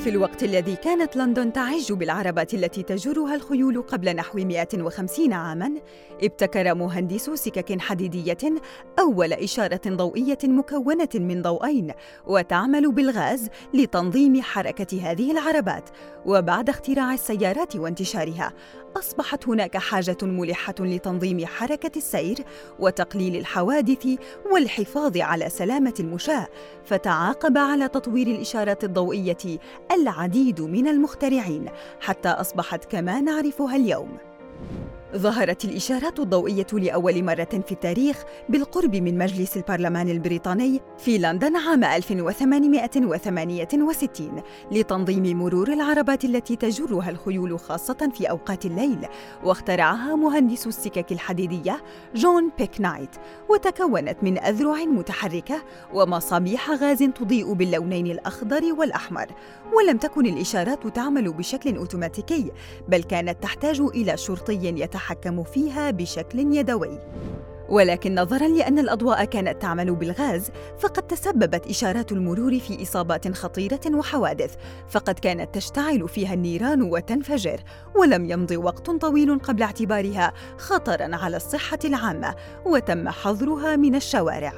في الوقت الذي كانت لندن تعج بالعربات التي تجرها الخيول قبل نحو 150 عاماً، ابتكر مهندس سكك حديدية أول إشارة ضوئية مكونة من ضوئين، وتعمل بالغاز لتنظيم حركة هذه العربات. وبعد اختراع السيارات وانتشارها، أصبحت هناك حاجة ملحة لتنظيم حركة السير وتقليل الحوادث والحفاظ على سلامة المشاة، فتعاقب على تطوير الإشارات الضوئية العديد من المخترعين حتى أصبحت كما نعرفها اليوم. ظهرت الإشارات الضوئية لأول مرة في التاريخ بالقرب من مجلس البرلمان البريطاني في لندن عام 1868 لتنظيم مرور العربات التي تجرها الخيول خاصة في أوقات الليل. واخترعها مهندس السكك الحديدية جون بيك نايت وتكونت من أذرع متحركة ومصابيح غاز تضيء باللونين الأخضر والأحمر. ولم تكن الإشارات تعمل بشكل أوتوماتيكي بل كانت تحتاج إلى شرطي يتحرك يتحكم فيها بشكل يدوي. ولكن نظرا لأن الأضواء كانت تعمل بالغاز فقد تسببت إشارات المرور في إصابات خطيرة وحوادث فقد كانت تشتعل فيها النيران وتنفجر ولم يمض وقت طويل قبل اعتبارها خطرا على الصحة العامة وتم حظرها من الشوارع.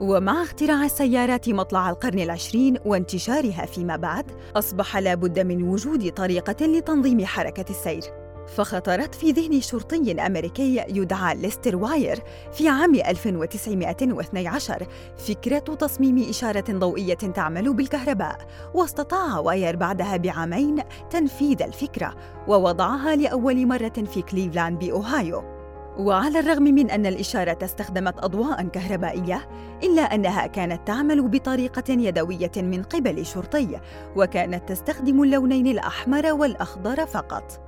ومع اختراع السيارات مطلع القرن العشرين وانتشارها فيما بعد أصبح لا بد من وجود طريقة لتنظيم حركة السير. فخطرت في ذهن شرطي أمريكي يدعى ليستر واير في عام 1912 فكرة تصميم إشارة ضوئية تعمل بالكهرباء واستطاع واير بعدها بعامين تنفيذ الفكرة ووضعها لأول مرة في كليفلاند بأوهايو. وعلى الرغم من أن الإشارة استخدمت أضواء كهربائية إلا أنها كانت تعمل بطريقة يدوية من قبل شرطي وكانت تستخدم اللونين الأحمر والأخضر فقط.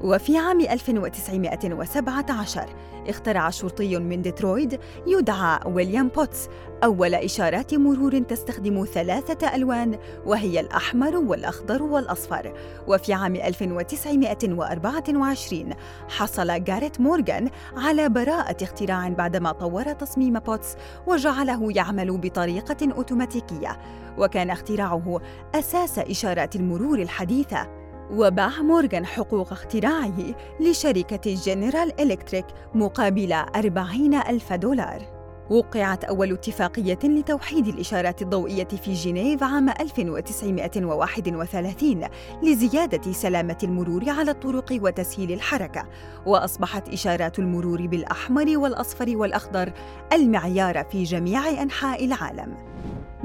وفي عام 1917 اخترع شرطي من ديترويت يدعى ويليام بوتس أول إشارات مرور تستخدم ثلاثة ألوان وهي الأحمر والأخضر والأصفر. وفي عام 1924 حصل جاريت مورغان على براءة اختراع بعدما طور تصميم بوتس وجعله يعمل بطريقة أوتوماتيكية. وكان اختراعه أساس إشارات المرور الحديثة. وباع مورغان حقوق اختراعه لشركة جنرال إلكتريك مقابل أربعين ألف دولار وقعت أول اتفاقية لتوحيد الإشارات الضوئية في جنيف عام 1931 لزيادة سلامة المرور على الطرق وتسهيل الحركة، وأصبحت إشارات المرور بالأحمر والأصفر والأخضر المعيار في جميع أنحاء العالم.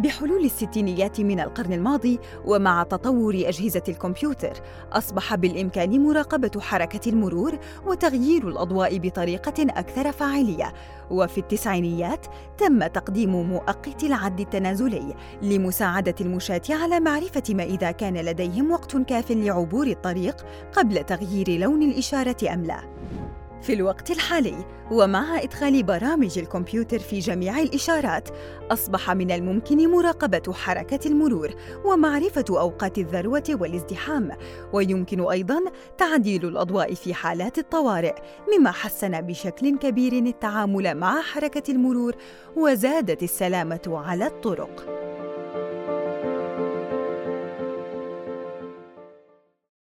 بحلول الستينيات من القرن الماضي ومع تطور أجهزة الكمبيوتر أصبح بالإمكان مراقبة حركة المرور وتغيير الأضواء بطريقة أكثر فاعلية. وفي التسعينيات تم تقديم مؤقت العد التنازلي لمساعدة المشاة على معرفة ما إذا كان لديهم وقت كاف لعبور الطريق قبل تغيير لون الإشارة أم لا. في الوقت الحالي. ومع إدخال برامج الكمبيوتر في جميع الإشارات أصبح من الممكن مراقبة حركة المرور ومعرفة أوقات الذروة والازدحام. ويمكن أيضاً تعديل الأضواء في حالات الطوارئ مما حسن بشكل كبير التعامل مع حركة المرور وزادت السلامة على الطرق.